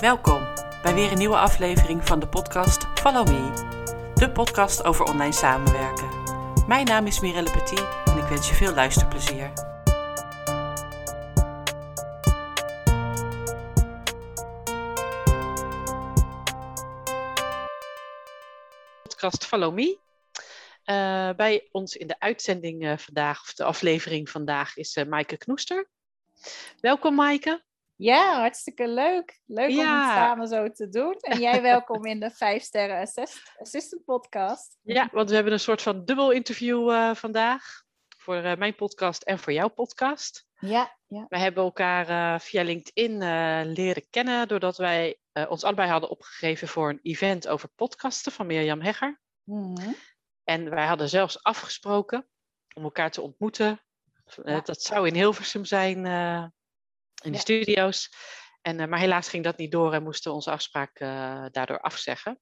Welkom bij weer een nieuwe aflevering van de podcast Follow Me, de podcast over online samenwerken. Mijn naam is Mirelle Petit en ik wens je veel luisterplezier. Podcast Follow Me. Uh, bij ons in de uitzending uh, vandaag, of de aflevering vandaag, is uh, Maaike Knoester. Welkom Maaike. Ja, hartstikke leuk. Leuk om het samen zo te doen. En jij welkom in de 5 Sterren Assist Assistant Podcast. Ja, want we hebben een soort van dubbel interview uh, vandaag. Voor uh, mijn podcast en voor jouw podcast. Ja, ja. We hebben elkaar uh, via LinkedIn leren kennen. Doordat wij ons allebei hadden opgegeven voor een event over podcasten van Mirjam Hegger. Mm -hmm. En wij hadden zelfs afgesproken om elkaar te ontmoeten. Ja. Dat zou in Hilversum zijn in de studio's. En, uh, maar helaas ging dat niet door en moesten we onze afspraak uh, daardoor afzeggen.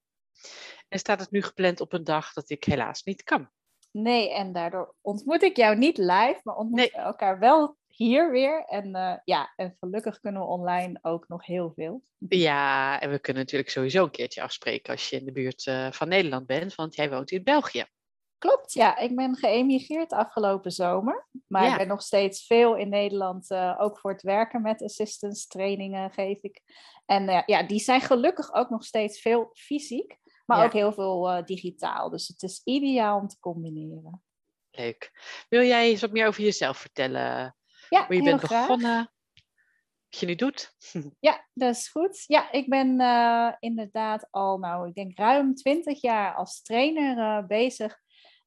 En staat het nu gepland op een dag dat ik helaas niet kan. Nee, en daardoor ontmoet ik jou niet live, maar ontmoeten nee. elkaar wel hier weer. En uh, ja, en gelukkig kunnen we online ook nog heel veel. Ja, en we kunnen natuurlijk sowieso een keertje afspreken als je in de buurt van Nederland bent, want jij woont in België. Klopt, ja. Ik ben geëmigreerd afgelopen zomer. Maar ja. ik ben nog steeds veel in Nederland, uh, ook voor het werken met assistance trainingen geef ik. En uh, ja, die zijn gelukkig ook nog steeds veel fysiek, maar ja. ook heel veel uh, digitaal. Dus het is ideaal om te combineren. Leuk. Wil jij eens wat meer over jezelf vertellen? Ja, Hoe je bent graag. begonnen? Wat je nu doet? Ja, dat is goed. Ja, ik ben inderdaad al, nou, ik denk ruim twintig jaar als trainer bezig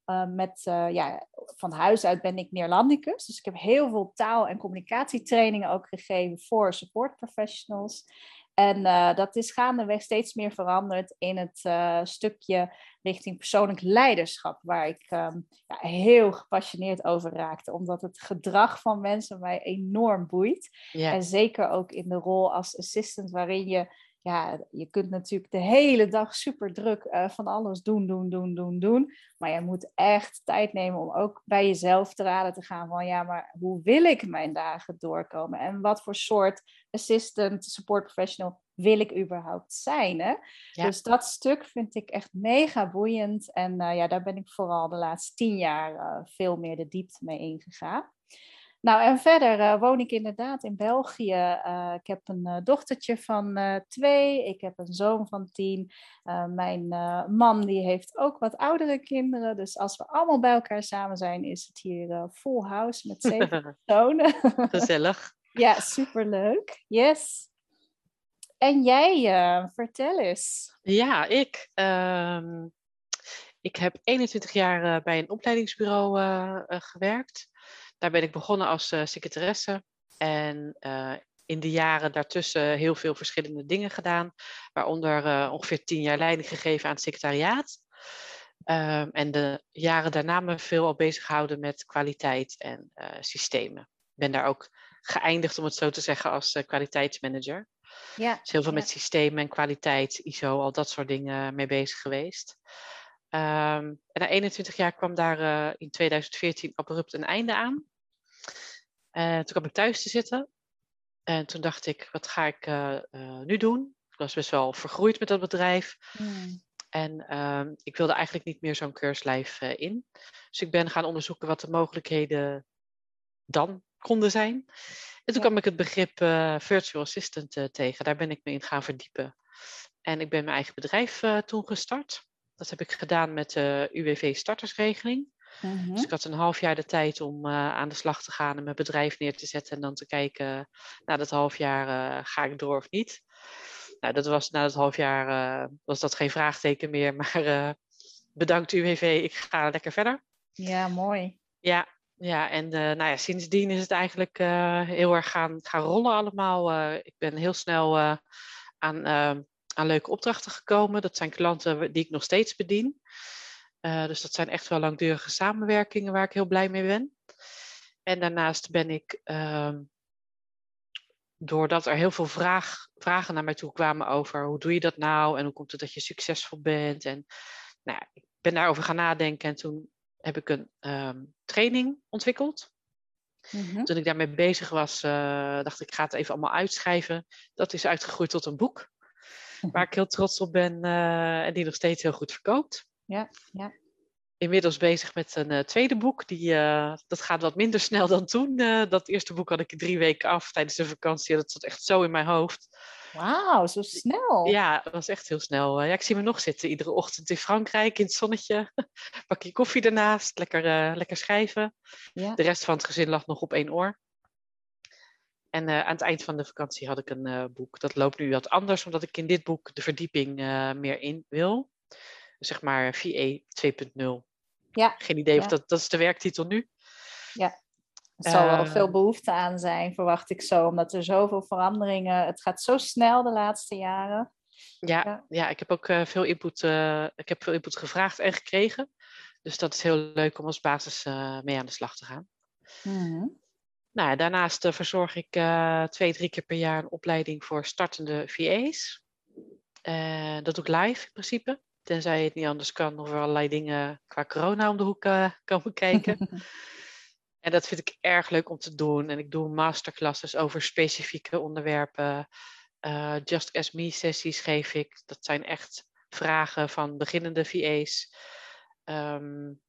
uh, met, uh, ja, van huis uit ben ik Neerlandicus. Dus ik heb heel veel taal- en communicatietrainingen ook gegeven voor support professionals. En uh, dat is gaandeweg steeds meer veranderd in het stukje richting persoonlijk leiderschap, waar ik um, ja, heel gepassioneerd over raakte, omdat het gedrag van mensen mij enorm boeit. Ja. En zeker ook in de rol als assistant, waarin je ja, je kunt natuurlijk de hele dag super druk uh, van alles doen, doen, doen, doen, doen. Maar je moet echt tijd nemen om ook bij jezelf te raden te gaan van ja, maar hoe wil ik mijn dagen doorkomen? En wat voor soort assistant, support professional wil ik überhaupt zijn? Hè? Ja. Dus dat stuk vind ik echt mega boeiend. En uh, ja, daar ben ik vooral de laatste tien jaar uh, veel meer de diepte mee ingegaan. Nou, en verder uh, woon ik inderdaad in België. Uh, ik heb een uh, dochtertje van twee. Ik heb een zoon van tien. mijn man die heeft ook wat oudere kinderen. Dus als we allemaal bij elkaar samen zijn, is het hier full house met zeven personen. Gezellig. ja, superleuk. Yes. En jij, vertel eens. Ja, ik. Um, ik heb 21 jaar bij een opleidingsbureau gewerkt. Daar ben ik begonnen als uh, secretaresse. En uh, in de jaren daartussen heel veel verschillende dingen gedaan. Waaronder uh, ongeveer tien jaar leiding gegeven aan het secretariaat. Um, en de jaren daarna me veel al bezig gehouden met kwaliteit en systemen. Ik ben daar ook geëindigd, om het zo te zeggen, als kwaliteitsmanager. Ja, dus heel veel ja. met systemen en kwaliteit, ISO, al dat soort dingen mee bezig geweest. Um, en na 21 jaar kwam daar uh, in 2014 abrupt een einde aan. Uh, toen kwam ik thuis te zitten. En toen dacht ik, wat ga ik uh, nu doen? Ik was best wel vergroeid met dat bedrijf. Mm. En um, ik wilde eigenlijk niet meer zo'n keurslijf in. Dus ik ben gaan onderzoeken wat de mogelijkheden dan konden zijn. En toen ja. kwam ik het begrip virtual assistant tegen. Daar ben ik me in gaan verdiepen. En ik ben mijn eigen bedrijf toen gestart. Dat heb ik gedaan met de UWV startersregeling. Dus ik had een half jaar de tijd om uh, aan de slag te gaan en mijn bedrijf neer te zetten en dan te kijken, na dat half jaar uh, ga ik door of niet. Nou, dat was na dat half jaar uh, was dat geen vraagteken meer, maar bedankt UWV, ik ga lekker verder. Ja, mooi. Ja, ja en nou ja, sindsdien is het eigenlijk heel erg gaan, gaan rollen allemaal. ik ben heel snel aan aan leuke opdrachten gekomen. Dat zijn klanten die ik nog steeds bedien. Uh, dus dat zijn echt wel langdurige samenwerkingen waar ik heel blij mee ben. En daarnaast ben ik, uh, doordat er heel veel vraag, vragen naar mij toe kwamen over hoe doe je dat nou en hoe komt het dat je succesvol bent. En nou ja, ik ben daarover gaan nadenken en toen heb ik een um, training ontwikkeld. Mm-hmm. Toen ik daarmee bezig was, uh, dacht ik, ik ga het even allemaal uitschrijven. Dat is uitgegroeid tot een boek. Waar ik heel trots op ben en die nog steeds heel goed verkoopt. Ja, ja. Inmiddels bezig met een tweede boek. Die, dat gaat wat minder snel dan toen. dat eerste boek had ik drie weken af tijdens de vakantie. Dat zat echt zo in mijn hoofd. Wauw, zo snel. Ja, dat was echt heel snel. Ja, ik zie me nog zitten iedere ochtend in Frankrijk in het zonnetje. Bakje koffie ernaast, lekker, lekker schrijven. Ja. De rest van het gezin lag nog op één oor. En uh, aan het eind van de vakantie had ik een uh, boek. Dat loopt nu wat anders, omdat ik in dit boek de verdieping meer in wil. Zeg maar VA 2.0. Ja. Geen idee of dat, dat is de werktitel nu. Ja. Er zal wel veel behoefte aan zijn, verwacht ik zo, omdat er zoveel veranderingen. Het gaat zo snel de laatste jaren. Ja, ja. ik heb ook veel input. Ik heb veel input gevraagd en gekregen. Dus dat is heel leuk om als basis mee aan de slag te gaan. Mm nou, daarnaast verzorg ik twee, drie keer per jaar een opleiding voor startende VA's. dat doe ik live in principe. Tenzij het niet anders kan of er allerlei dingen qua corona om de hoek komen kijken. En dat vind ik erg leuk om te doen. En ik doe masterclasses over specifieke onderwerpen. Just As Me sessies geef ik. Dat zijn echt vragen van beginnende VA's. Um,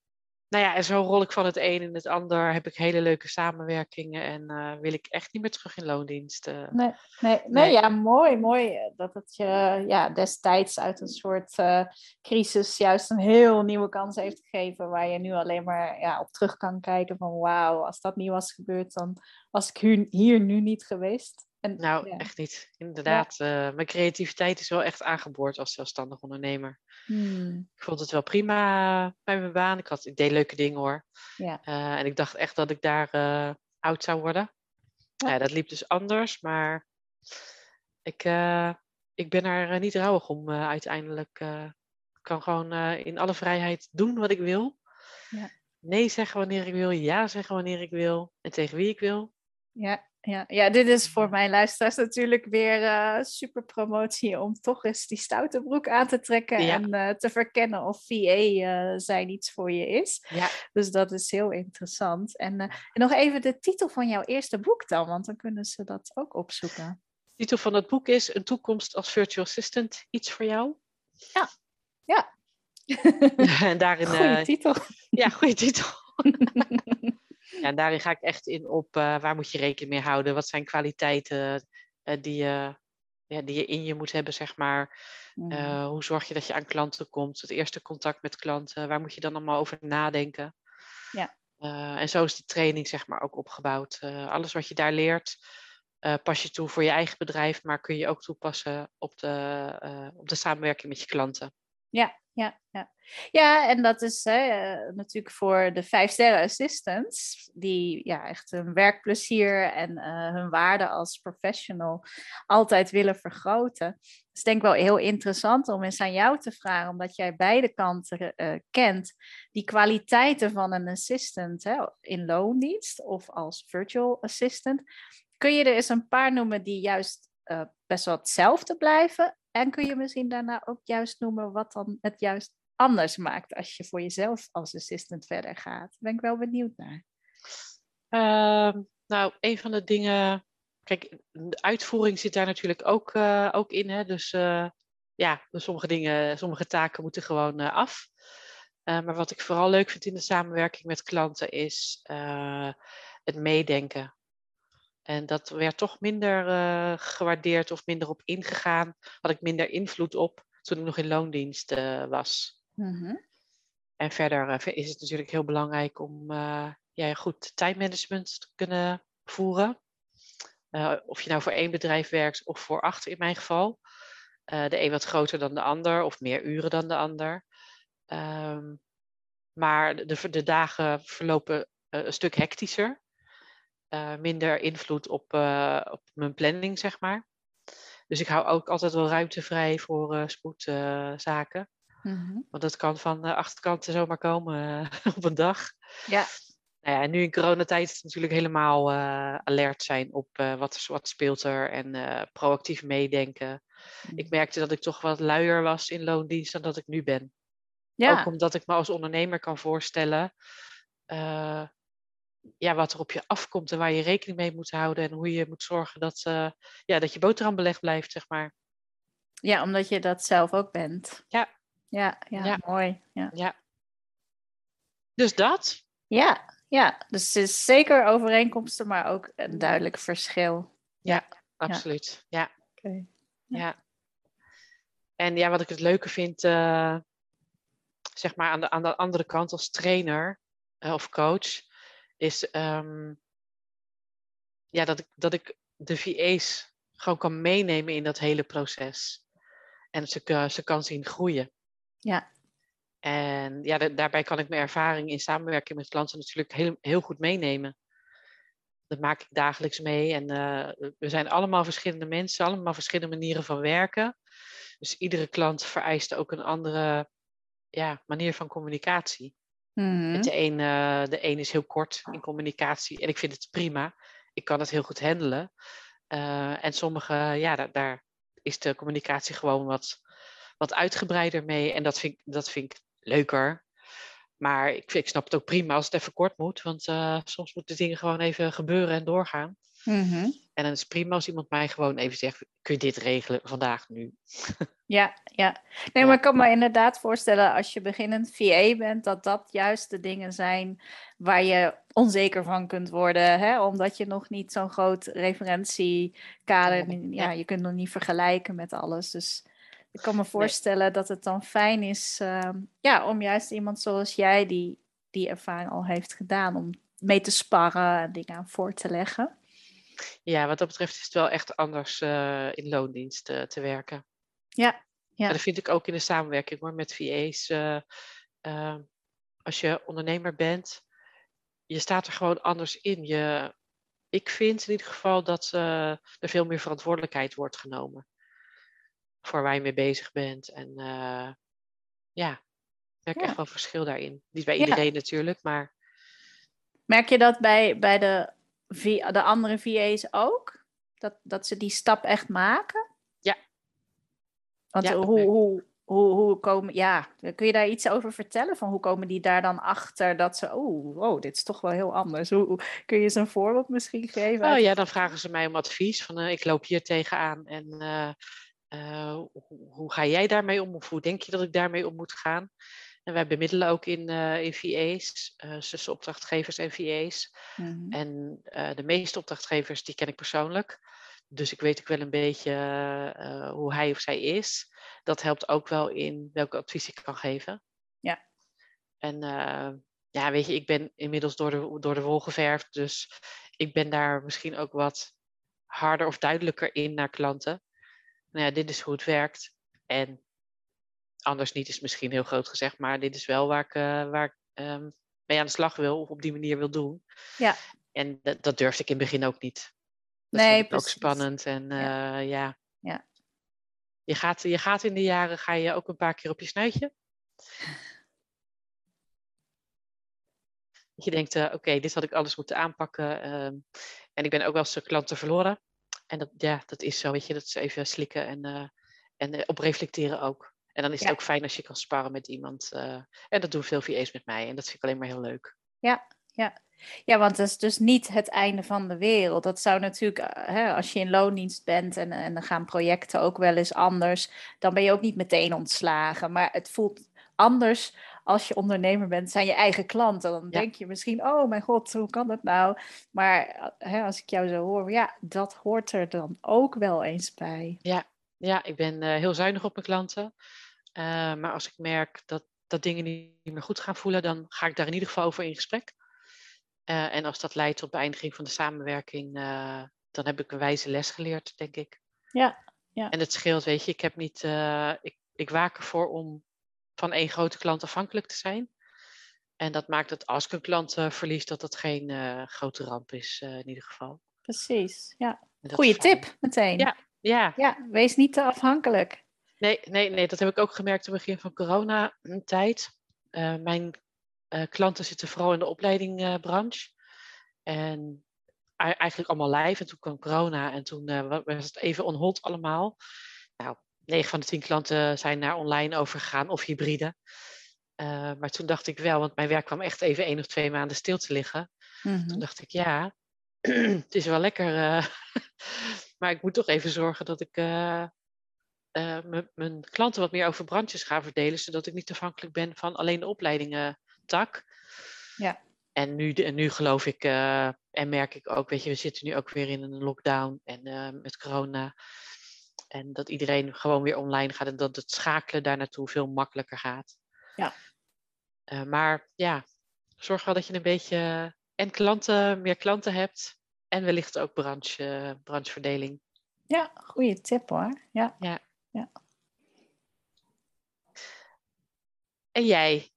nou ja, en zo rol ik van het een in het ander. Heb ik hele leuke samenwerkingen en uh, wil ik echt niet meer terug in loondienst. Nee, nee, nee, nee, ja, mooi, mooi dat het je ja, destijds uit een soort uh, crisis juist een heel nieuwe kans heeft gegeven. Waar je nu alleen maar ja, op terug kan kijken van wauw, als dat niet was gebeurd, dan was ik hier, hier nu niet geweest. En, nou, echt niet. Inderdaad, uh, mijn creativiteit is wel echt aangeboord als zelfstandig ondernemer. Hmm. Ik vond het wel prima bij mijn baan. Ik, had, ik deed leuke dingen hoor. Ja. Uh, en ik dacht echt dat ik daar uh, oud zou worden. Ja. ja. dat liep dus anders, maar ik, ik ben er niet rouwig om uiteindelijk. ik kan gewoon in alle vrijheid doen wat ik wil. Ja. Nee zeggen wanneer ik wil, ja zeggen wanneer ik wil en tegen wie ik wil. Ja, ja, ja, dit is voor mijn luisteraars natuurlijk weer uh, super promotie om toch eens die stoute broek aan te trekken en uh, te verkennen of VA uh, eh, zijn iets voor je is. Ja. Dus dat is heel interessant. En, en nog even de titel van jouw eerste boek dan, want dan kunnen ze dat ook opzoeken. De titel van het boek is Een toekomst als virtual assistant, iets voor jou? Ja, ja. en daarin, goeie titel. Ja, goede titel. Ja, en daarin ga ik echt in op uh, waar moet je rekening mee houden? Wat zijn kwaliteiten uh, die, je, ja, die je in je moet hebben, zeg maar. Uh, hoe zorg je dat je aan klanten komt? Het eerste contact met klanten, waar moet je dan allemaal over nadenken? Ja. en zo is de training, zeg maar, ook opgebouwd. alles wat je daar leert, pas je toe voor je eigen bedrijf, maar kun je ook toepassen op de, op de samenwerking met je klanten. Ja, ja, ja. ja, en dat is hè, eh, natuurlijk voor de vijf sterren assistants, die ja, echt hun werkplezier en uh, hun waarde als professional altijd willen vergroten. Is denk wel heel interessant om eens aan jou te vragen, omdat jij beide kanten uh, kent, die kwaliteiten van een assistant hè, in loondienst of als virtual assistant. Kun je er eens een paar noemen die juist best wel hetzelfde blijven en kun je misschien daarna ook juist noemen wat dan het juist anders maakt als je voor jezelf als assistant verder gaat? Daar ben ik wel benieuwd naar. Uh, nou, een van de dingen. Kijk, de uitvoering zit daar natuurlijk ook, uh, ook in. Hè? Dus uh, ja, dus sommige dingen, sommige taken moeten gewoon uh, af. maar wat ik vooral leuk vind in de samenwerking met klanten is het meedenken. En dat werd toch minder uh, gewaardeerd of minder op ingegaan. Had ik minder invloed op toen ik nog in loondienst uh, was. Mm-hmm. En verder uh, is het natuurlijk heel belangrijk om ja, goed tijdmanagement te kunnen voeren. of je nou voor één bedrijf werkt of voor acht in mijn geval. de een wat groter dan de ander of meer uren dan de ander. Um, maar de, de dagen verlopen een stuk hectischer. Eh, minder invloed op, uh, op mijn planning, zeg maar. Dus ik hou ook altijd wel ruimte vrij voor uh, spoedzaken. Mm Want dat kan van de achterkanten zomaar komen op een dag. Ja. Nou ja, en nu in coronatijd natuurlijk helemaal alert zijn op wat, wat speelt er en proactief meedenken. Ik mhm. merkte dat ik toch wat luier was in loondienst dan dat ik nu ben. Ja. Ook omdat ik me als ondernemer kan voorstellen ja, wat er op je afkomt en waar je rekening mee moet houden en hoe je moet zorgen dat, uh, ja, dat je boterham belegd blijft, zeg maar. Ja, omdat je dat zelf ook bent. Ja. Ja, ja, Ja. mooi. Ja. Ja. Dus dat. Ja, ja, dus het is zeker overeenkomsten, maar ook een duidelijk verschil. Absoluut. Ja. Oké. ja. En ja, wat ik het leuke vind, eh, zeg maar aan de, aan de andere kant als trainer eh, of coach, is ehm, ja, dat, ik, dat ik de VA's gewoon kan meenemen in dat hele proces. En ze, ze kan zien groeien. Ja. En ja, da- daarbij kan ik mijn ervaring in samenwerking met klanten natuurlijk heel, heel goed meenemen. Dat maak ik dagelijks mee. En eh, we zijn allemaal verschillende mensen, allemaal verschillende manieren van werken. Dus iedere klant vereist ook een andere ja, manier van communicatie. Mhm. De, een, eh, de een is heel kort in communicatie en ik vind het prima. Ik kan het heel goed handelen. Eh, en sommige, ja, daar, daar is de communicatie gewoon wat, wat uitgebreider mee. En dat vind, ik- dat vind ik leuker. Maar ik, ik snap het ook prima als het even kort moet. Want eh, soms moeten dingen gewoon even gebeuren en doorgaan. Mhm. En dan is het prima als iemand mij gewoon even zegt: kun je dit regelen vandaag nu? Ja, ja. Nee, maar ik kan me inderdaad voorstellen als je beginnend VA bent, dat dat juist de dingen zijn waar je onzeker van kunt worden, hè? omdat je nog niet zo'n groot referentiekader, ja. je kunt nog niet vergelijken met alles. Dus ik kan me voorstellen dat het dan fijn is ehm, ja, om juist iemand zoals jij, die die ervaring al heeft gedaan, om mee te sparren en dingen aan voor te leggen. Ja, wat dat betreft is het wel echt anders eh, in loondienst eh, te werken. Ja, ja. En dat vind ik ook in de samenwerking hoor, met VA's. eh, als je ondernemer bent, je staat er gewoon anders in. Je, ik vind in ieder geval dat er veel meer verantwoordelijkheid wordt genomen. Voor waar je mee bezig bent. En ja, ik merk Ja. echt wel verschil daarin. Niet bij Ja. iedereen natuurlijk, maar Merk je dat bij, bij de, de andere VA's ook? Dat, dat ze die stap echt maken? Ja. Want Ja, hoe, hoe, hoe, hoe komen, ja, kun je daar iets over vertellen? Van hoe komen die daar dan achter dat ze, oh, wow, dit is toch wel heel anders. Hoe, hoe- kun je eens een voorbeeld misschien geven? Oh uit- ja, dan vragen ze mij om advies. Van eh, ik loop hier tegenaan en eh, eh, hoe, hoe ga jij daarmee om? Of hoe denk je dat ik daarmee om moet gaan? En wij bemiddelen ook in, eh in VA's, eh tussen opdrachtgevers en VA's. Mhm. En eh, de meeste opdrachtgevers die ken ik persoonlijk. Dus ik weet ook wel een beetje hoe hij of zij is. Dat helpt ook wel in welke advies ik kan geven. Ja. En ja, weet je, ik ben inmiddels door de, door de wol geverfd. Dus ik ben daar misschien ook wat harder of duidelijker in naar klanten. Nou ja, dit is hoe het werkt. En anders niet is misschien heel groot gezegd. Maar dit is wel waar ik, eh, waar ik ehm, mee aan de slag wil. Of op die manier wil doen. Ja. En dat, dat durfde ik in het begin ook niet. Dat Nee, vond ik ook spannend. En Ja. eh, ja. Ja. Je, gaat, je gaat in de jaren ga je ook een paar keer op je snuitje. Dat Je denkt, eh, oké, dit had ik alles moeten aanpakken. ehm, en ik ben ook wel eens klanten verloren. En dat, ja, dat is zo, weet je. Dat is even slikken en, en op reflecteren ook. En dan is het Ja. ook fijn als je kan sparren met iemand. eh, en dat doen veel VA's met mij. En dat vind ik alleen maar heel leuk. Ja, ja. ja, want dat is dus niet het einde van de wereld. Dat zou natuurlijk, eh, hè, als je in loondienst bent en, en dan gaan projecten ook wel eens anders, dan ben je ook niet meteen ontslagen. Maar het voelt anders als je ondernemer bent, zijn je eigen klanten. Dan Ja. denk je misschien, oh mijn god, hoe kan dat nou? Maar eh, hè, als ik jou zo hoor, ja, dat hoort er dan ook wel eens bij. Ja, ik ben heel zuinig op mijn klanten. Eh, maar als ik merk dat, dat dingen niet, meer goed gaan voelen, dan ga ik daar in ieder geval over in gesprek. Eh, en als dat leidt tot beëindiging van de samenwerking, eh, dan heb ik een wijze les geleerd, denk ik. Ja, ja. En het scheelt, weet je, ik heb niet, ik, ik waak ervoor om van één grote klant afhankelijk te zijn. En dat maakt dat als ik een klant verlies, dat dat geen grote ramp is, in ieder geval. Precies. Ja. Goeie tip meteen. Ja. Ja, ja, wees niet te afhankelijk. Nee, nee, nee, dat heb ik ook gemerkt in het begin van coronatijd. Eh mijn eh, klanten zitten vooral in de opleidingbranche. en ei- eigenlijk allemaal live. En toen kwam corona en toen eh, wa- was het even on hold allemaal. Nou, 9 van de 10 klanten zijn naar online overgegaan of hybride. Maar toen dacht ik wel, want mijn werk kwam echt even één of twee maanden stil te liggen. Mhm. Toen dacht ik, ja, het is wel lekker. maar ik moet toch even zorgen dat ik uh, mijn klanten wat meer over brandjes ga verdelen, zodat ik niet afhankelijk ben van alleen de opleidingen tak. Ja. En nu, en nu geloof ik uh, en merk ik ook, weet je, we zitten nu ook weer in een lockdown en uh, met corona. En dat iedereen gewoon weer online gaat en dat het schakelen daar naartoe veel makkelijker gaat. Ja. Maar ja, zorg wel dat je een beetje en klanten, meer klanten hebt en wellicht ook branche, brancheverdeling. Ja, goede tip hoor. Ja. ja. Ja. En jij?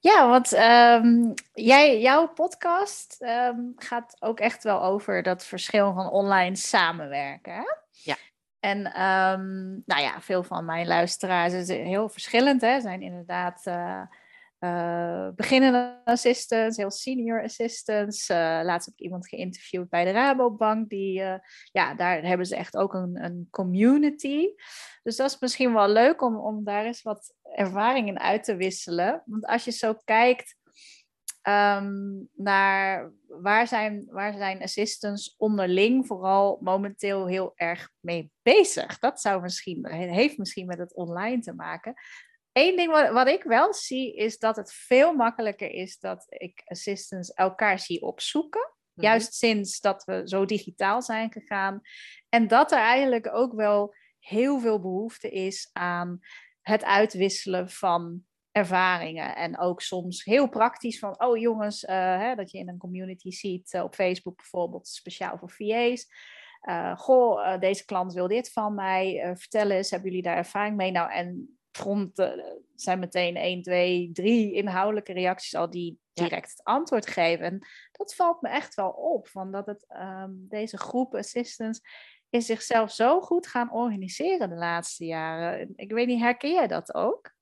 Ja, want um, jij, jouw podcast um, gaat ook echt wel over dat verschil van online samenwerken. Hè? Ja. En um, nou ja, veel van mijn luisteraars zijn heel verschillend. Hè? Zijn inderdaad uh, uh, beginnende assistants, heel senior assistants. Uh, laatst heb ik iemand geïnterviewd bij de Rabobank. Die, uh, ja, daar hebben ze echt ook een, een community. Dus dat is misschien wel leuk om, om daar eens wat ervaring in uit te wisselen. Want als je zo kijkt um, naar waar zijn, waar zijn assistants onderling vooral momenteel heel erg mee bezig. Dat zou misschien, heeft misschien met het online te maken. Eén ding wat, wat ik wel zie, is dat het veel makkelijker is dat ik assistants elkaar zie opzoeken. Mhm. Juist sinds dat we zo digitaal zijn gegaan. En dat er eigenlijk ook wel heel veel behoefte is aan het uitwisselen van ervaringen. En ook soms heel praktisch van, oh jongens, uh, hè, dat je in een community ziet, uh, op Facebook bijvoorbeeld, speciaal voor VA's. Uh, goh, deze klant wil dit van mij. vertel eens, hebben jullie daar ervaring mee? Nou, en grond zijn meteen 1, 2, 3 inhoudelijke reacties al die direct het antwoord geven. En dat valt me echt wel op, van dat het um, deze groep assistants is zichzelf zo goed gaan organiseren de laatste jaren. Ik weet niet, herken jij dat ook?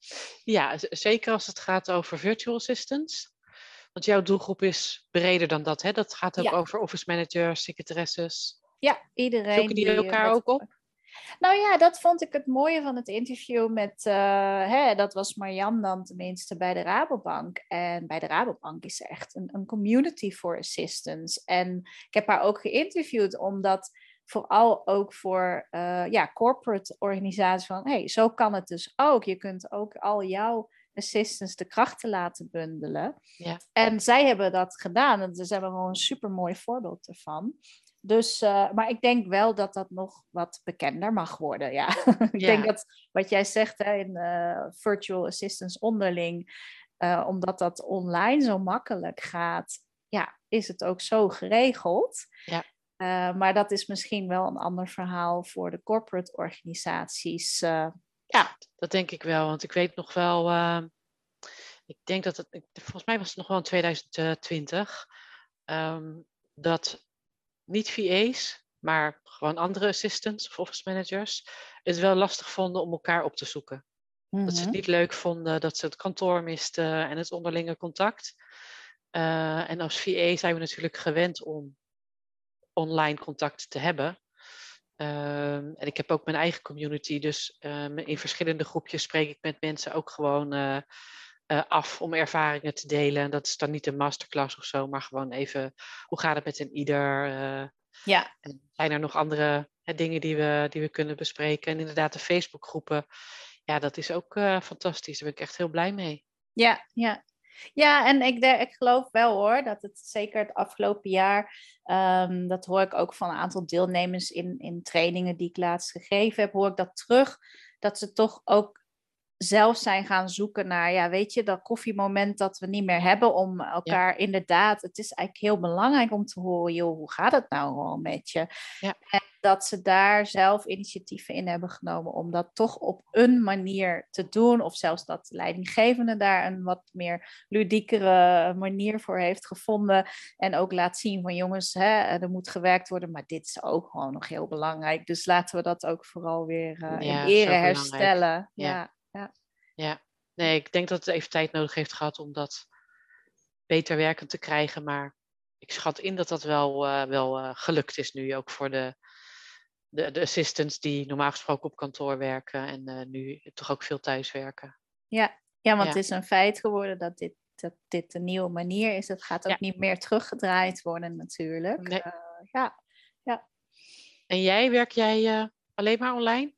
Ja, zeker als het gaat over virtual assistants. Want jouw doelgroep is breder dan dat, hè? Dat gaat ook over office managers, secretaresses. Ja, iedereen. Zoeken die, die elkaar ook op? Nou ja, dat vond ik het mooie van het interview met, uh, hè, dat was Marjan dan tenminste bij de Rabobank. En bij de Rabobank is er echt een, een community for assistants. En ik heb haar ook geïnterviewd omdat vooral ook voor uh, ja, corporate organisaties van, hey, zo kan het dus ook. Je kunt ook al jouw assistants de krachten laten bundelen. Ja. En zij hebben dat gedaan en ze hebben gewoon een super mooi voorbeeld ervan. Dus, uh, maar ik denk wel dat dat nog wat bekender mag worden. Ja. ik Ja. denk dat wat jij zegt hè, in uh, virtual assistants onderling, uh, omdat dat online zo makkelijk gaat, ja, is het ook zo geregeld. Ja. Maar dat is misschien wel een ander verhaal voor de corporate organisaties. Ja. Dat denk ik wel, want ik weet nog wel, ik denk dat het, volgens mij was het nog wel in 2020, um, dat niet VA's, maar gewoon andere assistants of office managers het wel lastig vonden om elkaar op te zoeken. Dat ze het niet leuk vonden, dat ze het kantoor misten en het onderlinge contact. Uh, en als VA zijn we natuurlijk gewend om online contact te hebben. Uh, en ik heb ook mijn eigen community, dus uh, in verschillende groepjes spreek ik met mensen ook gewoon uh, af om ervaringen te delen. En dat is dan niet een masterclass of zo, maar gewoon even hoe gaat het met een ieder? ja. En zijn er nog andere dingen die we, die we kunnen bespreken? En inderdaad, de Facebookgroepen, ja, dat is ook fantastisch. Daar ben ik echt heel blij mee. Ja, ja. Ja, en ik, ik geloof wel hoor, dat het zeker het afgelopen jaar, um, dat hoor ik ook van een aantal deelnemers in, in trainingen die ik laatst gegeven heb, hoor ik dat terug, dat ze toch ook zelf zijn gaan zoeken naar, ja, weet je, dat koffiemoment dat we niet meer hebben om elkaar ja. inderdaad, het is eigenlijk heel belangrijk om te horen, joh, hoe gaat het nou al met je? Ja. En dat ze daar zelf initiatieven in hebben genomen om dat toch op een manier te doen, of zelfs dat de leidinggevende daar een wat meer ludiekere manier voor heeft gevonden en ook laat zien van jongens, hè, er moet gewerkt worden, maar dit is ook gewoon nog heel belangrijk, dus laten we dat ook vooral weer uh, ja, in ere herstellen. Ja. Ja. Ja, nee, ik denk dat het even tijd nodig heeft gehad om dat beter werkend te krijgen. Maar ik schat in dat dat wel, uh, wel uh, gelukt is nu ook voor de, de, de assistants die normaal gesproken op kantoor werken en uh, nu toch ook veel thuis werken. Ja, ja want ja. het is een feit geworden dat dit, dat dit een nieuwe manier is. Het gaat ook ja. niet meer teruggedraaid worden natuurlijk. Nee. ja, ja. En jij, werk jij alleen maar online?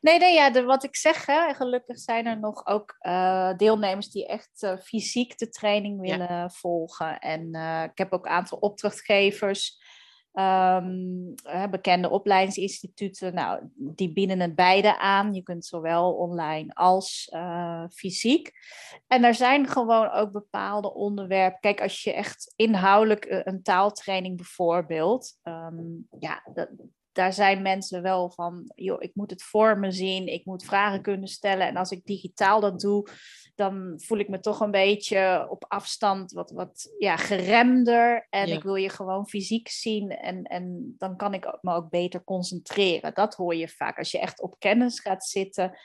Nee, nee, ja, de, wat ik zeg, hè, gelukkig zijn er nog ook uh, deelnemers die echt uh, fysiek de training willen ja. volgen. En uh, ik heb ook een aantal opdrachtgevers Um, bekende opleidingsinstituten, nou, die bieden het beide aan. Je kunt zowel online als fysiek. En er zijn gewoon ook bepaalde onderwerpen. Kijk, als je echt inhoudelijk een taaltraining bijvoorbeeld, um, ja, dat, daar zijn mensen wel van, joh, ik moet het voor me zien, ik moet vragen kunnen stellen. En als ik digitaal dat doe, dan voel ik me toch een beetje op afstand wat, wat ja, geremder. En ik wil je gewoon fysiek zien en, en dan kan ik me ook beter concentreren. Dat hoor je vaak. Als je echt op kennis gaat zitten,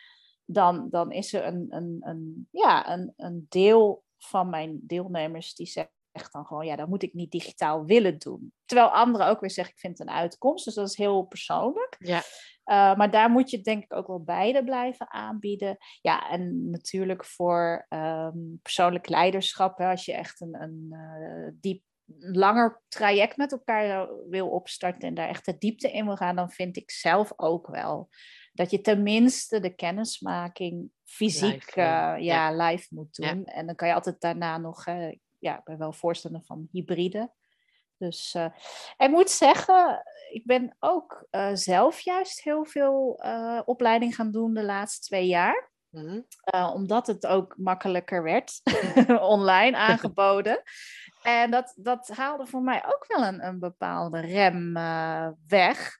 dan, dan is er een, een, een, ja, een, een deel van mijn deelnemers die zegt dan gewoon, ja, dat moet ik niet digitaal willen doen. Terwijl anderen ook weer zeggen, ik vind het een uitkomst. Dus dat is heel persoonlijk. Ja. Uh, maar daar moet je denk ik ook wel beide blijven aanbieden. Ja, en natuurlijk voor um, persoonlijk leiderschap, hè, als je echt een, een uh, diep langer traject met elkaar wil opstarten en daar echt de diepte in wil gaan, dan vind ik zelf ook wel dat je tenminste de kennismaking fysiek live, uh, ja, ja, live moet doen. Ja. En dan kan je altijd daarna nog, ja, ik ben wel voorstander van hybride. Dus uh, ik moet zeggen, ik ben ook uh, zelf juist heel veel uh, opleiding gaan doen de laatste twee jaar. Mm -hmm. omdat het ook makkelijker werd, online aangeboden. en dat, dat haalde voor mij ook wel een, een bepaalde rem weg.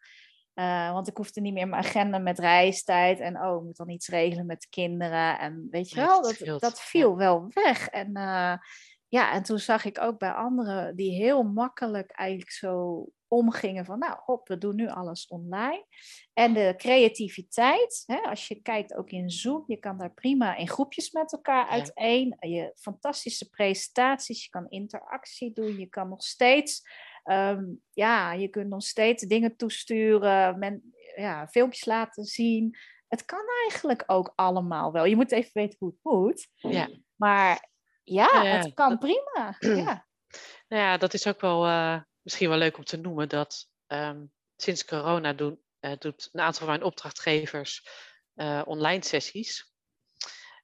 want ik hoefde niet meer mijn agenda met reistijd en oh, ik moet dan iets regelen met de kinderen. En weet je wel, dat, dat viel wel weg. En ja, en toen zag ik ook bij anderen die heel makkelijk eigenlijk zo omgingen van, nou, hop, we doen nu alles online. En de creativiteit, hè, als je kijkt ook in Zoom, je kan daar prima in groepjes met elkaar uiteen. Je fantastische presentaties, je kan interactie doen, je kan nog steeds, um, ja, je kunt nog steeds dingen toesturen, men, ja, filmpjes laten zien. Het kan eigenlijk ook allemaal wel. Je moet even weten hoe het moet. Ja. Maar ja, het kan prima. Ja. Nou ja, dat is ook wel uh, misschien wel leuk om te noemen dat um, sinds corona doen, uh, doet een aantal van mijn opdrachtgevers uh, online sessies.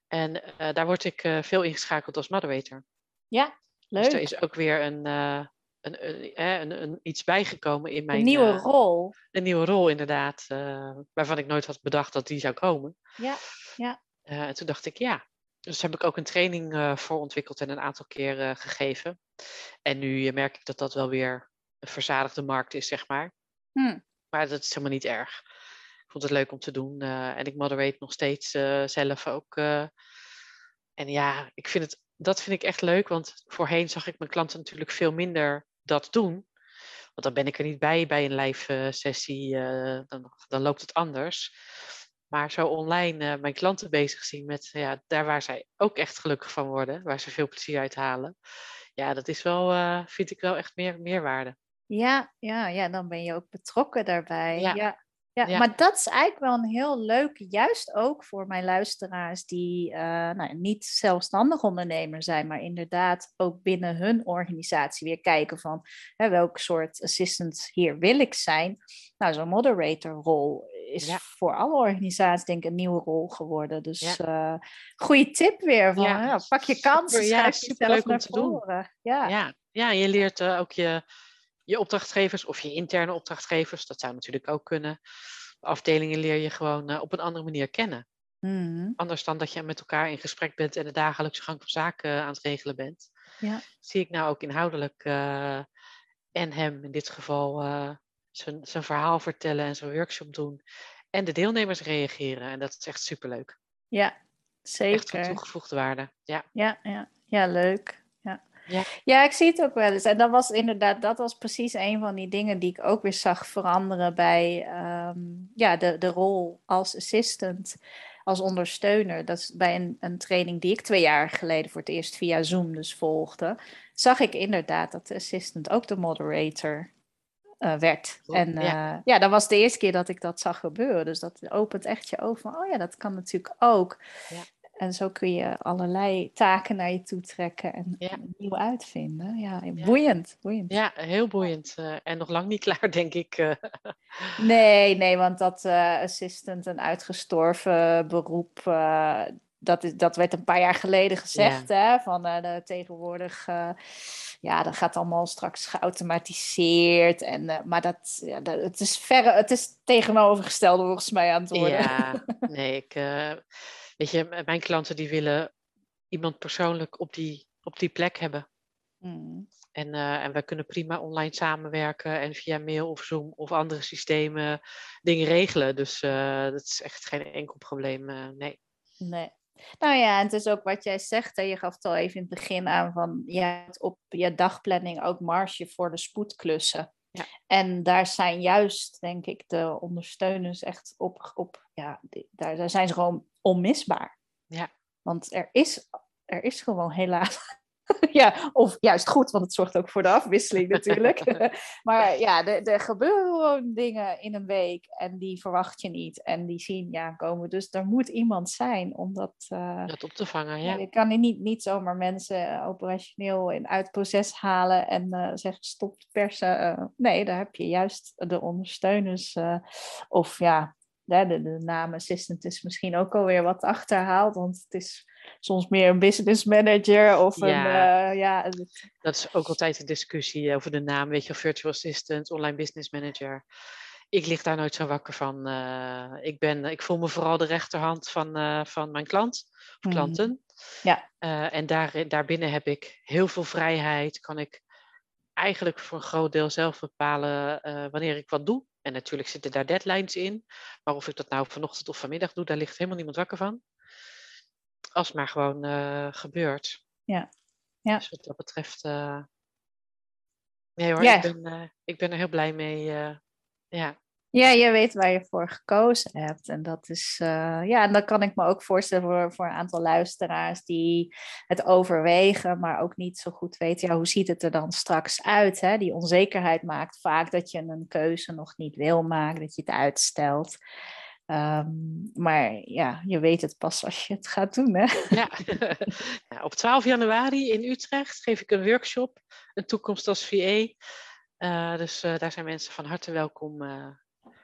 En daar word ik veel ingeschakeld als moderator. Ja, leuk. Dus er is ook weer een, een, een, een, een, iets bijgekomen in mijn... Een nieuwe rol. Een nieuwe rol, inderdaad. waarvan ik nooit had bedacht dat die zou komen. Ja, ja. en toen dacht ik, ja, dus daar heb ik ook een training uh, voor ontwikkeld en een aantal keer uh, gegeven. En nu uh, merk ik dat dat wel weer een verzadigde markt is, zeg maar. Hmm. Maar dat is helemaal niet erg. Ik vond het leuk om te doen. en ik moderate nog steeds zelf ook. en ja, ik vind het, dat vind ik echt leuk. Want voorheen zag ik mijn klanten natuurlijk veel minder dat doen. Want dan ben ik er niet bij bij een live sessie. dan, dan loopt het anders. Maar zo online uh, mijn klanten bezig zien met ja, daar waar zij ook echt gelukkig van worden, waar ze veel plezier uit halen. Ja, dat is wel, uh, vind ik wel echt meer meerwaarde. Ja, ja, ja, dan ben je ook betrokken daarbij. Ja. ja. Ja, maar dat is eigenlijk wel een heel leuk, juist ook voor mijn luisteraars die uh, nou, niet zelfstandig ondernemer zijn, maar inderdaad ook binnen hun organisatie weer kijken van hè, welk soort assistant hier wil ik zijn. Nou, zo'n moderatorrol is voor alle organisaties denk ik een nieuwe rol geworden. Dus ja. uh, goede tip weer van ja, pak je kans, super, ja, super leuk om te doen. Ja. Ja. ja, je leert uh, ook je je opdrachtgevers of je interne opdrachtgevers, dat zou natuurlijk ook kunnen. Afdelingen leer je gewoon uh, op een andere manier kennen. Mm. Anders dan dat je met elkaar in gesprek bent en de dagelijkse gang van zaken aan het regelen bent. Ja. Zie ik nou ook inhoudelijk en hem in dit geval zijn, zijn verhaal vertellen en zijn workshop doen. En de deelnemers reageren. En dat is echt superleuk. Ja, zeker. Echt van toegevoegde waarde. Ja, ja, ja. ja leuk. Ja. ja, ik zie het ook wel eens. En dat was inderdaad, dat was precies een van die dingen die ik ook weer zag veranderen bij um, ja, de, de rol als assistant, als ondersteuner. Dat is bij een, een training die ik twee jaar geleden voor het eerst via Zoom dus volgde, zag ik inderdaad dat de assistant ook de moderator uh, werd. en uh, ja. ja, dat was de eerste keer dat ik dat zag gebeuren. Dus dat opent echt je ogen van, oh ja, dat kan natuurlijk ook. Ja. en zo kun je allerlei taken naar je toe trekken en Ja. nieuw uitvinden. Ja, boeiend, boeiend. Ja, heel boeiend. eh, en nog lang niet klaar, denk ik. eh. Nee, nee, want dat eh, assistant, een uitgestorven beroep, eh, dat, is, dat werd een paar jaar geleden gezegd. Hè, van eh, de, tegenwoordig, eh, ja, dat gaat allemaal straks geautomatiseerd. En, eh, maar dat, ja, dat, het is verre, het is tegenovergestelde volgens mij aan het worden. Ja, nee, ik, eh, weet je, mijn klanten die willen iemand persoonlijk op die, op die plek hebben. Mm. En, eh, en wij kunnen prima online samenwerken en via mail of Zoom of andere systemen dingen regelen. Dus dat is echt geen enkel probleem. nee. Nee. Nou ja, en het is ook wat jij zegt. Hè, je gaf het al even in het begin aan van je hebt op je dagplanning ook marge voor de spoedklussen. Ja. En daar zijn juist, denk ik, de ondersteuners echt op, op ja, daar, daar zijn ze gewoon onmisbaar. Ja. Want er is, er is gewoon helaas. ja, of juist goed, want het zorgt ook voor de afwisseling natuurlijk. maar ja, er, er gebeuren gewoon dingen in een week en die verwacht je niet. En die zien je aankomen. Dus er moet iemand zijn om dat... Dat op te vangen, ja, ja. je kan niet, niet zomaar mensen eh, operationeel in uit het proces halen en eh, zeggen stop persen. nee, daar heb je juist de ondersteuners. of ja, de, de, naam assistant is misschien ook alweer wat achterhaald. Want het is soms meer een business manager of een... Ja. eh, ja, het- Dat is ook altijd een discussie over de naam, weet je, virtual assistant, online business manager. Ik lig daar nooit zo wakker van. eh, ik, ben, ik voel me vooral de rechterhand van, eh, van mijn klant of Mhm. klanten. Ja. Eh, en daar, daarbinnen heb ik heel veel vrijheid. Kan ik eigenlijk voor een groot deel zelf bepalen eh, wanneer ik wat doe. En natuurlijk zitten daar deadlines in. Maar of ik dat nou vanochtend of vanmiddag doe, daar ligt helemaal niemand wakker van. Als het maar gewoon eh, gebeurt. Ja. Ja. Dus wat dat betreft. eh, Nee hoor, Ja. ik, ben, eh, ik ben er heel blij mee. eh, ja. Ja, je weet waar je voor gekozen hebt. En dat is, eh, ja, en dan kan ik me ook voorstellen voor, voor een aantal luisteraars die het overwegen, maar ook niet zo goed weten, ja, hoe ziet het er dan straks uit? Hè? Die onzekerheid maakt vaak dat je een keuze nog niet wil maken, dat je het uitstelt. Ehm, maar ja, je weet het pas als je het gaat doen, hè? Ja. Op 12 januari in Utrecht geef ik een workshop, een toekomst als VA. Eh, dus eh, daar zijn mensen van harte welkom.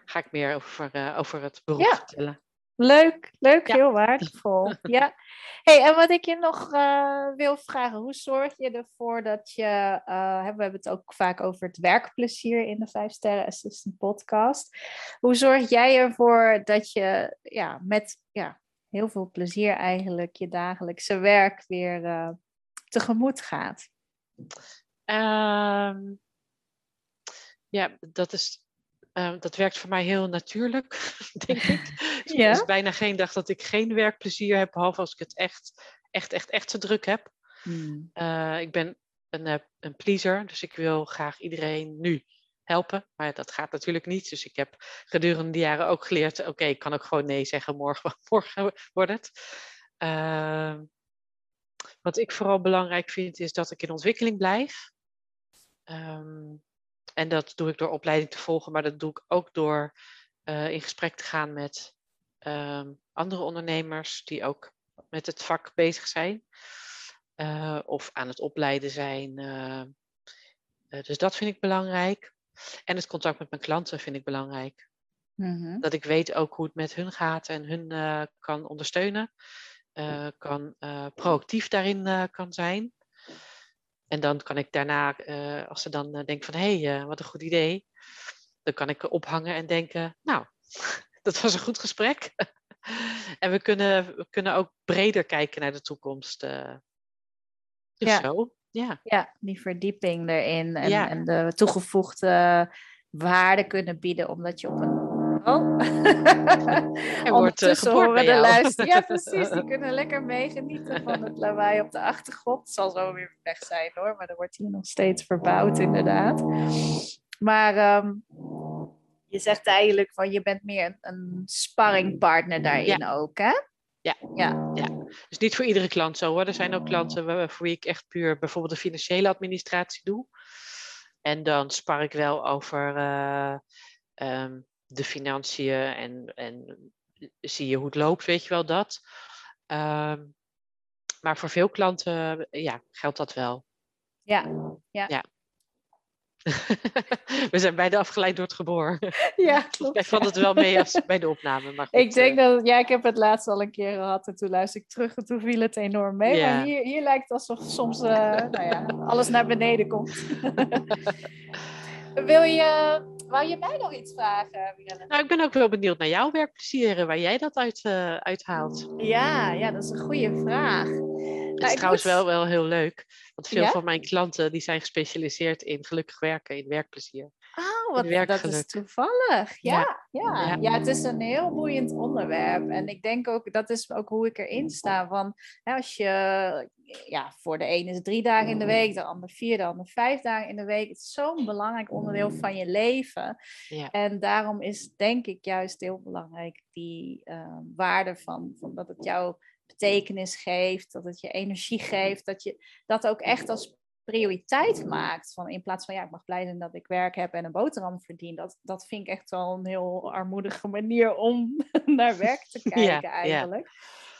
Ga ik meer over, eh, over het beroep Ja. vertellen. Leuk, leuk, Ja. heel waardevol. Ja. Hey, en wat ik je nog eh, wil vragen, hoe zorg je ervoor dat je, hè, we hebben het ook vaak over het werkplezier in de Vijf Sterren Assistant podcast. Hoe zorg jij ervoor dat je ja, met ja, heel veel plezier eigenlijk je dagelijkse werk weer tegemoet gaat? Ehm, ja, dat, is, ehm, dat werkt voor mij heel natuurlijk, denk ik. Dus Er Ja. is bijna geen dag dat ik geen werkplezier heb, behalve als ik het echt, echt, echt, echt te druk heb. Hmm. Eh, ik ben een, eh, een pleaser, dus ik wil graag iedereen nu helpen. Maar dat gaat natuurlijk niet. Dus ik heb gedurende de jaren ook geleerd, oké, ik kan ook gewoon nee zeggen, morgen, morgen wordt het. Ehm, wat ik vooral belangrijk vind, is dat ik in ontwikkeling blijf. Ehm, en dat doe ik door opleiding te volgen, maar dat doe ik ook door eh, in gesprek te gaan met ehm, andere ondernemers die ook met het vak bezig zijn. eh, of aan het opleiden zijn. eh. Dus dat vind ik belangrijk. En het contact met mijn klanten vind ik belangrijk. Mhm. Dat ik weet ook hoe het met hun gaat en hun kan ondersteunen. kan proactief daarin kan zijn. En dan kan ik daarna, eh, als ze dan eh, denken van hé, hey, eh, wat een goed idee. Dan kan ik ophangen en denken, nou, dat was een goed gesprek. en we kunnen, we kunnen ook breder kijken naar de toekomst. dus Ja. zo, ja. Ja, die verdieping erin en, Ja. en de toegevoegde waarde kunnen bieden, omdat je op een. Oh, Er wordt eh, horen bij de jou. luister. Ja, precies. Die kunnen lekker meegenieten van het lawaai op de achtergrond. Het zal zo weer weg zijn hoor, maar er wordt hier nog steeds verbouwd, inderdaad. Maar ehm, je zegt eigenlijk van je bent meer een, een sparringpartner daarin ook, hè? Ja. ja. Dus niet voor iedere klant zo hoor. Er zijn ook klanten voor wie ik echt puur bijvoorbeeld de financiële administratie doe. En dan spar ik wel over eh, ehm, de financiën en, en zie je hoe het loopt, weet je wel dat. Ehm, maar voor veel klanten ja, geldt dat wel. Ja, ja. Ja. We zijn beide afgeleid door het geboor. Ja, klopt. mij valt het wel mee als bij de opname. Maar goed, Ik denk eh, dat, ja, ik heb het laatst al een keer gehad en toen luisterde ik terug en toen viel het enorm mee. Ja. Maar hier, hier lijkt het alsof soms eh, nou ja, alles naar beneden komt. Wil je, wou je mij nog iets vragen, Mirelle? Nou, ik ben ook wel benieuwd naar jouw werkplezier en waar jij dat uit, eh, uithaalt. Ja, ja, dat is een goede vraag. Het Nou, is trouwens moet- wel, wel heel leuk. Want veel Ja? van mijn klanten die zijn gespecialiseerd in gelukkig werken, in werkplezier. Oh, wat, dat is toevallig. Ja, ja. Ja. Ja. het is een heel boeiend onderwerp. En ik denk ook, dat is ook hoe ik erin sta. Van, hè, als je, ja, voor de ene is het drie dagen in de week, de ander vier, de ander vijf dagen in de week. Het is zo'n belangrijk onderdeel van je leven. Ja. En daarom is denk ik juist heel belangrijk die eh, waarde van, van dat het jou betekenis geeft, dat het je energie geeft, dat je dat ook echt als prioriteit maakt. Van in plaats van ja, ik mag blij zijn dat ik werk heb en een boterham verdien. Dat, dat vind ik echt wel een heel armoedige manier om naar werk te Ja, kijken ja. eigenlijk.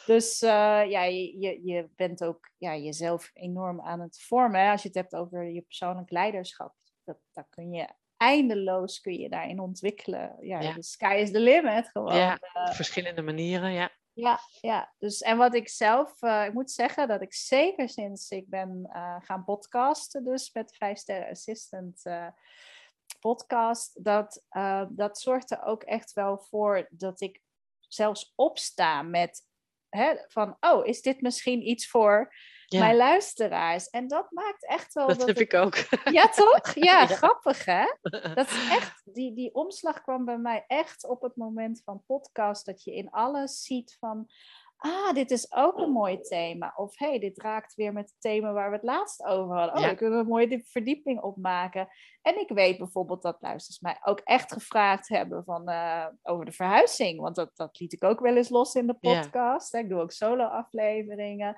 Dus eh, ja, je, je, bent ook ja, jezelf enorm aan het vormen. Hè? Als je het hebt over je persoonlijk leiderschap. Dat, dat kun je eindeloos kun je daarin ontwikkelen. Ja, Ja. de sky is the limit gewoon. Ja, Eh, op verschillende manieren, ja. ja, ja. Dus, en wat ik zelf, eh, ik moet zeggen dat ik zeker sinds ik ben gaan podcasten, dus met Vijf Sterren Assistant podcast, dat, dat zorgt er ook echt wel voor dat ik zelfs opsta met hè, van, oh, is dit misschien iets voor ja mijn luisteraars? En dat maakt echt wel dat dat heb ik ook. Ja, toch? Ja, Ja. grappig hè? Dat is echt, die, die omslag kwam bij mij echt op het moment van podcast. Dat je in alles ziet van, ah, dit is ook een mooi thema. Of hey, dit raakt weer met het thema waar we het laatst over hadden. Oh, Ja. daar kunnen we een mooie verdieping op maken. En ik weet bijvoorbeeld dat luisteraars mij ook echt gevraagd hebben van, eh, over de verhuizing. Want dat, dat liet ik ook wel eens los in de podcast. Ik doe ook solo-afleveringen.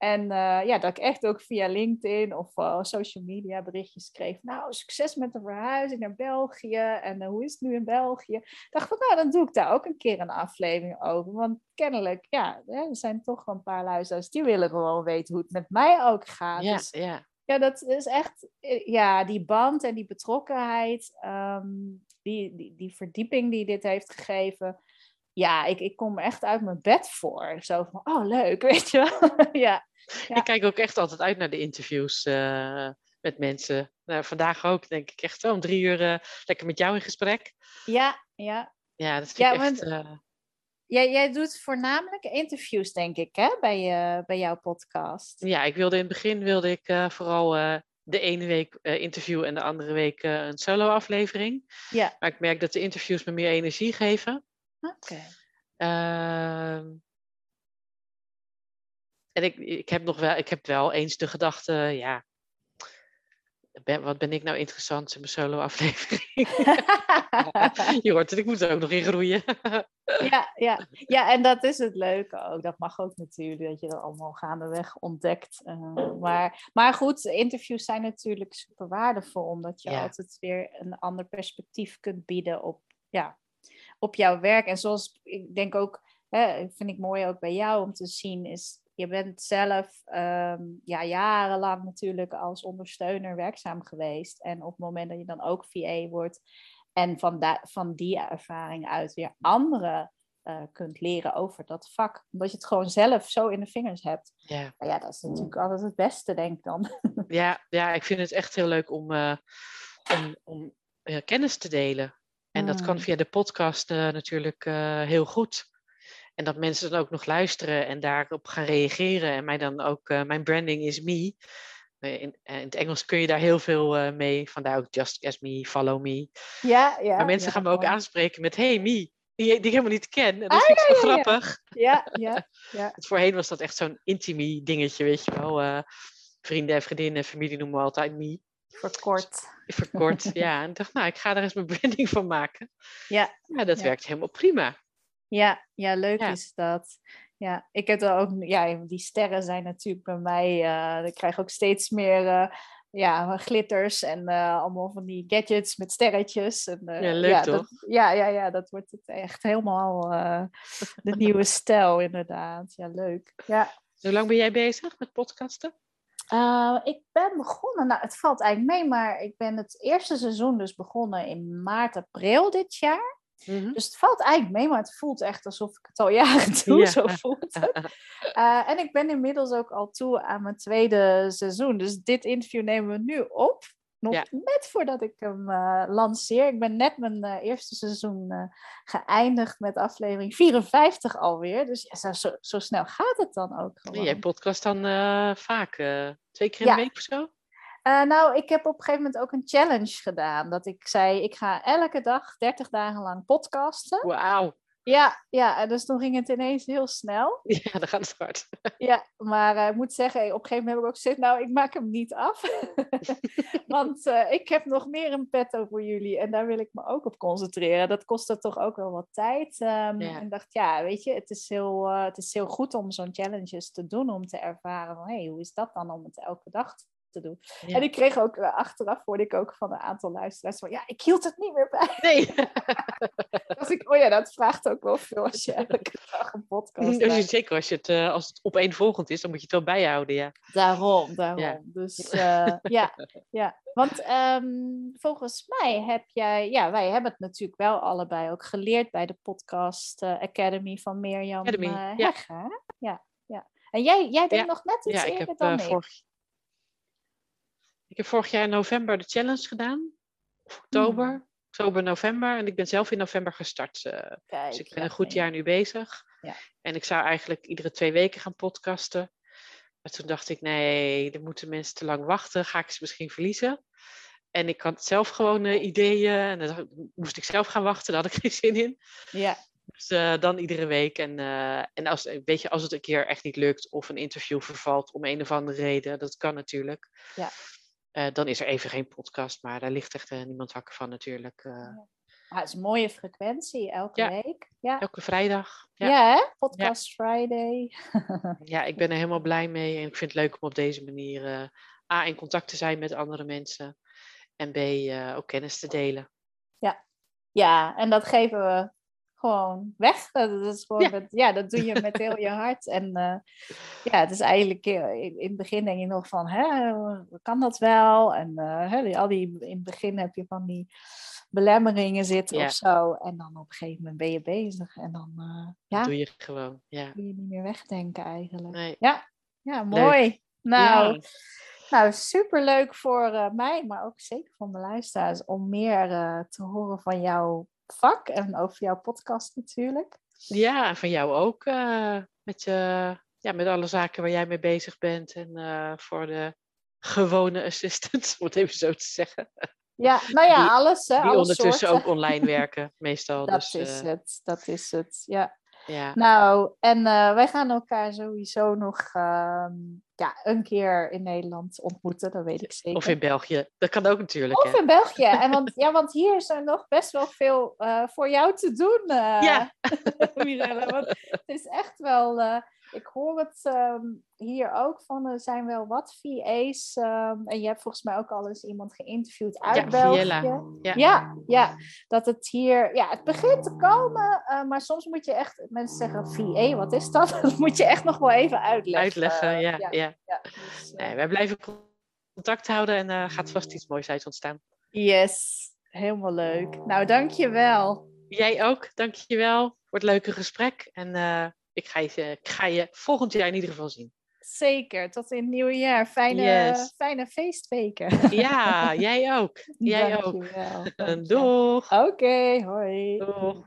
En eh, ja, dat ik echt ook via LinkedIn of eh, social media berichtjes schreef. Nou, succes met de verhuizing naar België. En eh, hoe is het nu in België? Ik dacht van, nou, dan doe ik daar ook een keer een aflevering over. Want kennelijk, ja, er zijn toch wel een paar luisteraars die willen gewoon weten hoe het met mij ook gaat. Ja, Dus ja. ja, dat is echt, ja, die band en die betrokkenheid, ehm, die, die, die verdieping die dit heeft gegeven. Ja, ik, ik kom er echt uit mijn bed voor. Zo van, oh leuk, weet je wel. ja. Ja. Ik kijk ook echt altijd uit naar de interviews eh, met mensen. Nou, vandaag ook, denk ik echt. Oh, om drie uur eh, lekker met jou in gesprek. ja, ja. Ja, dat vind Ja, ik echt... want- eh, Jij, jij doet voornamelijk interviews, denk ik, hè, bij, bij jouw podcast. Ja, ik wilde in het begin wilde ik vooral de ene week eh, interview en de andere week een solo-aflevering. Ja. Maar ik merk dat de interviews me meer energie geven. Oké. Ehm, en ik, ik heb nog wel, ik heb wel eens de gedachte, ja, ben, wat ben ik nou interessant in mijn solo-aflevering? Je hoort het, ik moet er ook nog in groeien. ja, ja. ja, en dat is het leuke ook. Dat mag ook natuurlijk, dat je dat allemaal gaandeweg ontdekt. Eh, maar, maar goed, interviews zijn natuurlijk super waardevol, omdat je Ja. altijd weer een ander perspectief kunt bieden op, ja, op jouw werk. En zoals ik denk ook, hè, vind ik mooi ook bij jou om te zien, is je bent zelf ehm, ja, jarenlang natuurlijk als ondersteuner werkzaam geweest. En op het moment dat je dan ook VA wordt en van, da- van die ervaring uit weer anderen eh, kunt leren over dat vak. Omdat je het gewoon zelf zo in de vingers hebt. ja. Nou ja, dat is natuurlijk altijd het beste, denk ik dan. Ja, ja, ik vind het echt heel leuk om, eh, om, om eh, kennis te delen. En dat kan Mm. via de podcast eh, natuurlijk eh, heel goed. En dat mensen dan ook nog luisteren en daarop gaan reageren. En mij dan ook, eh, mijn branding is me. In, in het Engels kun je daar heel veel mee. Vandaar ook just as me, follow me. Ja, ja. maar mensen ja, gaan me ook aanspreken met hey me. Die, die ik helemaal niet ken. En dat Ah, vind ik zo ja, ja. grappig. Ja, ja, voorheen was dat echt zo'n intimie dingetje, weet je wel. vrienden en vriendinnen en familie noemen we altijd me. Verkort. Verkort, ja. En ik dacht, nou, ik ga er eens mijn branding van maken. Ja. Ja, dat Ja. werkt helemaal prima. Ja, ja, leuk Ja. is dat. Ja, ik heb er ook, ja, die sterren zijn natuurlijk bij mij, eh ik krijg ook steeds meer eh, ja, glitters en uh, allemaal van die gadgets met sterretjes. En, ja, leuk ja, toch? Dat, ja, ja, ja, dat wordt het echt helemaal de nieuwe stijl, inderdaad. Ja, leuk. Ja. Hoe lang ben jij bezig met podcasten? Ik ben begonnen, nou het valt eigenlijk mee, maar ik ben het eerste seizoen dus begonnen in maart, april dit jaar. Mm -hmm. Dus het valt eigenlijk mee, maar het voelt echt alsof ik het al jaren doe. Ja. Zo voelt het. Uh, en ik ben inmiddels ook al toe aan mijn tweede seizoen. Dus dit interview nemen we nu op. Nog ja. net voordat ik hem uh, lanceer. Ik ben net mijn uh, eerste seizoen geëindigd met aflevering 54 alweer. Dus ja, zo, zo, snel gaat het dan ook gewoon. Jij podcast dan vaak? twee keer in ja. de week of zo? Nou, ik heb op een gegeven moment ook een challenge gedaan. Dat ik zei, ik ga elke dag 30 dagen lang podcasten. Wauw. Ja, ja, dus toen ging het ineens heel snel. Ja, dan gaat het hard. Ja, maar uh, ik moet zeggen, op een gegeven moment heb ik ook gezegd, nou, ik maak hem niet af. Want uh, ik heb nog meer een petto voor jullie en daar wil ik me ook op concentreren. Dat kostte toch ook wel wat tijd. Um, ja. En ik dacht, ja, weet je, het is heel, uh, het is heel goed om zo'n challenges te doen, om te ervaren van, hé, hey, hoe is dat dan om het elke dag te doen. Ja. En ik kreeg ook uh, achteraf, hoorde ik ook van een aantal luisteraars van, ja, ik hield het niet meer bij. Nee. dus ik, oh ja, dat vraagt ook wel veel als je elke dag een podcast hebt. Zeker als, je het, uh, als het opeenvolgend is, dan moet je het wel bijhouden, ja. Daarom, daarom. Ja. Dus uh, ja, ja. Want um, volgens mij heb jij, ja, wij hebben het natuurlijk wel allebei ook geleerd bij de podcast Academy van Mirjam Academy. Ja. ja, ja. En jij, jij nog net iets eerder ik dan uh, vorig, ik heb vorig jaar in november de challenge gedaan. Of oktober. Hmm. Oktober, november. En ik ben zelf in november gestart. Uh, Kijk, dus ik ben een goed jaar nu bezig. Ja. En ik zou eigenlijk iedere twee weken gaan podcasten. Maar toen dacht ik, nee, er moeten mensen te lang wachten. Ga ik ze misschien verliezen? En ik had zelf gewoon uh, ideeën. En dan moest ik zelf gaan wachten. Daar had ik geen zin in. Ja. Dus uh, dan iedere week. En, uh, en als, weet je, als het een keer echt niet lukt. Of een interview vervalt om een of andere reden. Dat kan natuurlijk. Ja. Uh, dan is er even geen podcast, maar daar ligt echt uh, niemand wakker van natuurlijk. Uh, ja. Ah, het is een mooie frequentie, elke ja. week. Ja. Elke vrijdag. Ja, ja hè? Podcast Friday. ja, ik ben er helemaal blij mee en ik vind het leuk om op deze manier A, in contact te zijn met andere mensen en B, ook kennis te delen. Ja. ja, en dat geven we gewoon weg. Dat, is gewoon ja. Met, ja, dat doe je met heel je hart. En uh, ja, het is eigenlijk in, in het begin denk je nog van, hè, kan dat wel? En uh, hè, al die, in het begin heb je van die belemmeringen zitten Ja. of zo. En dan op een gegeven moment ben je bezig. En dan uh, ja, doe je gewoon. Ja. kun je niet meer wegdenken eigenlijk. Nee. Ja, ja mooi. Nou, Ja. nou, superleuk voor eh, mij, maar ook zeker voor mijn luisteraars om meer eh, te horen van jouw vak en over jouw podcast natuurlijk. Ja, en van jou ook. eh, met, je, ja, met alle zaken waar jij mee bezig bent. En eh, voor de gewone assistants, om het even zo te zeggen. Ja, nou ja, Die- alles. Hè, Die ondertussen soorten. ook online werken, meestal. Dat dus, is eh, het, dat is het, ja. ja. Nou, en wij gaan elkaar sowieso nog ehm, ja, een keer in Nederland ontmoeten, dat weet ik zeker. Of in België. Dat kan ook natuurlijk. Of hè. in België. En want, ja, want hier is er nog best wel veel eh, voor jou te doen, eh Ja. Mirelle. Want het is echt wel... eh, ik hoor het ehm, hier ook van, er zijn wel wat VA's. ehm, en je hebt volgens mij ook al eens iemand geïnterviewd uit Ja, België. Ja. Ja, ja, dat het hier, ja, het begint te komen, maar soms moet je echt, mensen zeggen VA, wat is dat? Dat moet je echt nog wel even uitleggen. Uitleggen, ja. ja. Ja. Ja, dus, eh, Nee, wij blijven contact houden en eh gaat vast iets moois uit ontstaan. Yes, helemaal leuk. Nou, dankjewel. Jij ook, dankjewel voor het leuke gesprek. En eh, ik, ga je, ik ga je volgend jaar in ieder geval zien. Zeker, tot in het nieuwe jaar. Fijne, Yes. fijne feestweken. Ja, jij ook. Jij ook. Dankjewel. doeg. Oké, hoi. Doeg.